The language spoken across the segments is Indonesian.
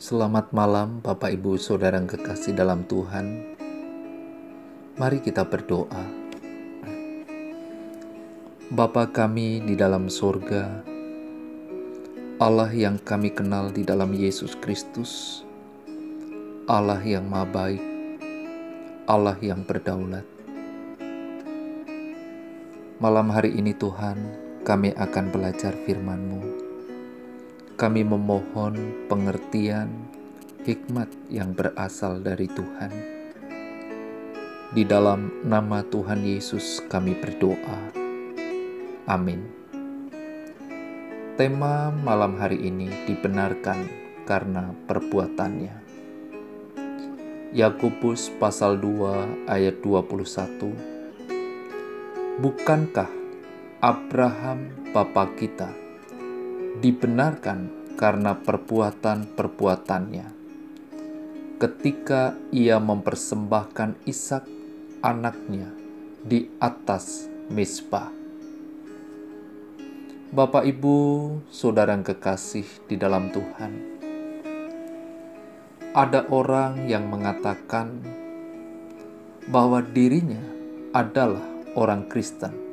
Selamat malam, Bapak, Ibu, saudara yang kekasih dalam Tuhan. Mari kita berdoa. Bapa kami di dalam sorga, Allah yang kami kenal di dalam Yesus Kristus, Allah yang maha baik, Allah yang berdaulat. Malam hari ini Tuhan, kami akan belajar firman-Mu kami memohon pengertian hikmat yang berasal dari Tuhan. Di dalam nama Tuhan Yesus kami berdoa. Amin. Tema malam hari ini dibenarkan karena perbuatannya. Yakobus pasal 2 ayat 21 Bukankah Abraham bapa kita dibenarkan karena perbuatan-perbuatannya. Ketika ia mempersembahkan Ishak anaknya di atas Misbah. Bapak, Ibu, saudara yang kekasih di dalam Tuhan, ada orang yang mengatakan bahwa dirinya adalah orang Kristen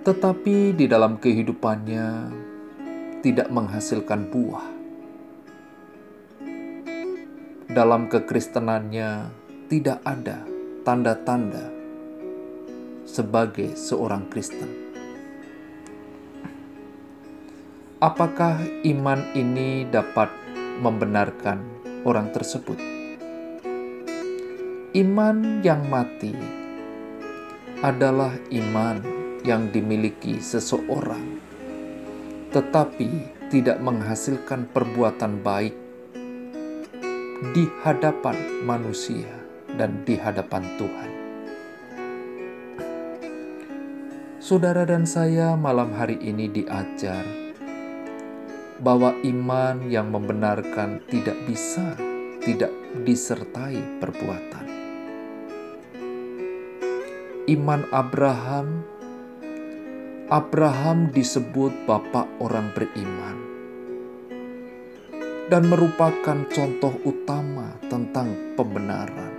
tetapi di dalam kehidupannya tidak menghasilkan buah. Dalam kekristenannya tidak ada tanda-tanda sebagai seorang Kristen. Apakah iman ini dapat membenarkan orang tersebut? Iman yang mati adalah iman yang dimiliki seseorang, tetapi tidak menghasilkan perbuatan baik di hadapan manusia dan di hadapan Tuhan. Saudara dan saya malam hari ini diajar bahwa iman yang membenarkan tidak bisa tidak disertai perbuatan. Iman Abraham Abraham disebut bapak orang beriman dan merupakan contoh utama tentang pembenaran.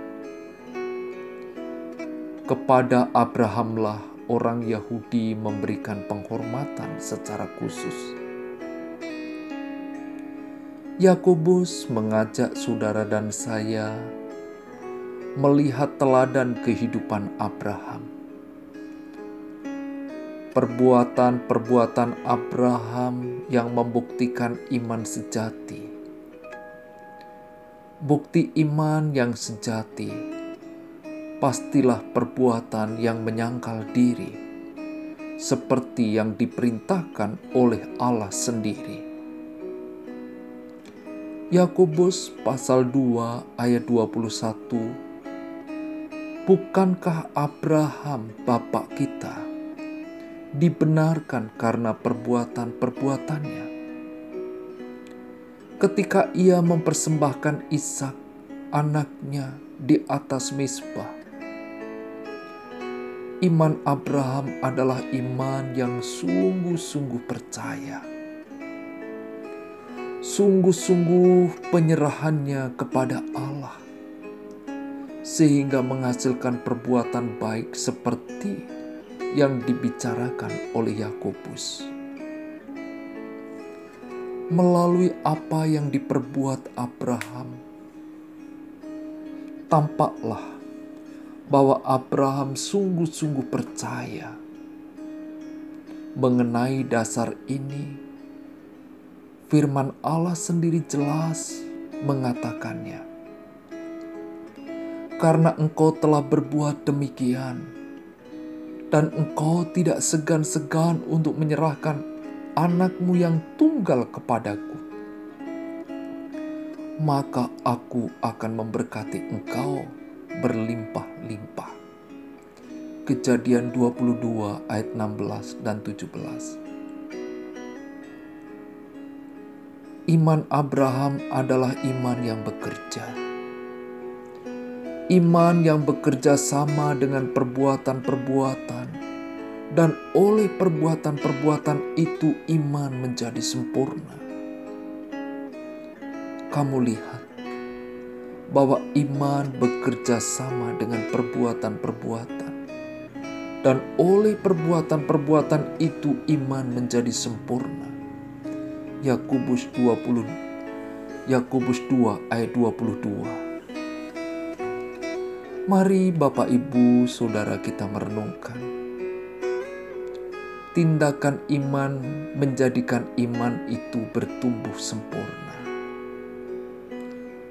Kepada Abrahamlah orang Yahudi memberikan penghormatan secara khusus. Yakobus mengajak saudara dan saya melihat teladan kehidupan Abraham perbuatan-perbuatan Abraham yang membuktikan iman sejati. Bukti iman yang sejati pastilah perbuatan yang menyangkal diri, seperti yang diperintahkan oleh Allah sendiri. Yakobus pasal 2 ayat 21 Bukankah Abraham bapak kita dibenarkan karena perbuatan-perbuatannya. Ketika ia mempersembahkan Ishak, anaknya, di atas misbah, iman Abraham adalah iman yang sungguh-sungguh percaya. Sungguh-sungguh penyerahannya kepada Allah, sehingga menghasilkan perbuatan baik seperti yang dibicarakan oleh Yakobus. Melalui apa yang diperbuat Abraham, tampaklah bahwa Abraham sungguh-sungguh percaya mengenai dasar ini. Firman Allah sendiri jelas mengatakannya, "Karena engkau telah berbuat demikian." Dan engkau tidak segan-segan untuk menyerahkan anakmu yang tunggal kepadaku, maka aku akan memberkati engkau berlimpah-limpah. Kejadian 22 ayat 16 dan 17. Iman Abraham adalah iman yang bekerja iman yang bekerja sama dengan perbuatan-perbuatan, dan oleh perbuatan-perbuatan itu iman menjadi sempurna. kamu lihat bahwa iman bekerja sama dengan perbuatan-perbuatan. Dan oleh perbuatan-perbuatan itu iman menjadi sempurna. Yakobus 20 Yakobus 2 ayat 22. Mari Bapak Ibu Saudara kita merenungkan. Tindakan iman menjadikan iman itu bertumbuh sempurna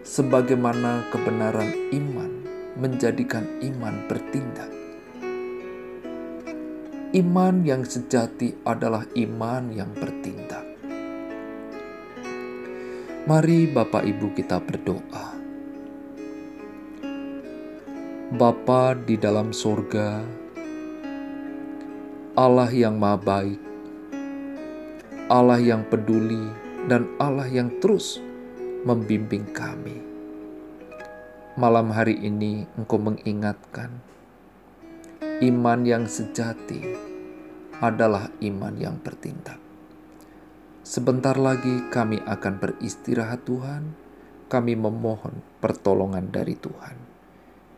sebagaimana kebenaran iman menjadikan iman bertindak. Iman yang sejati adalah iman yang bertindak. Mari Bapak Ibu kita berdoa. Bapa di dalam sorga, Allah yang maha baik, Allah yang peduli, dan Allah yang terus membimbing kami. Malam hari ini Engkau mengingatkan iman yang sejati adalah iman yang bertindak. Sebentar lagi kami akan beristirahat Tuhan, kami memohon pertolongan dari Tuhan.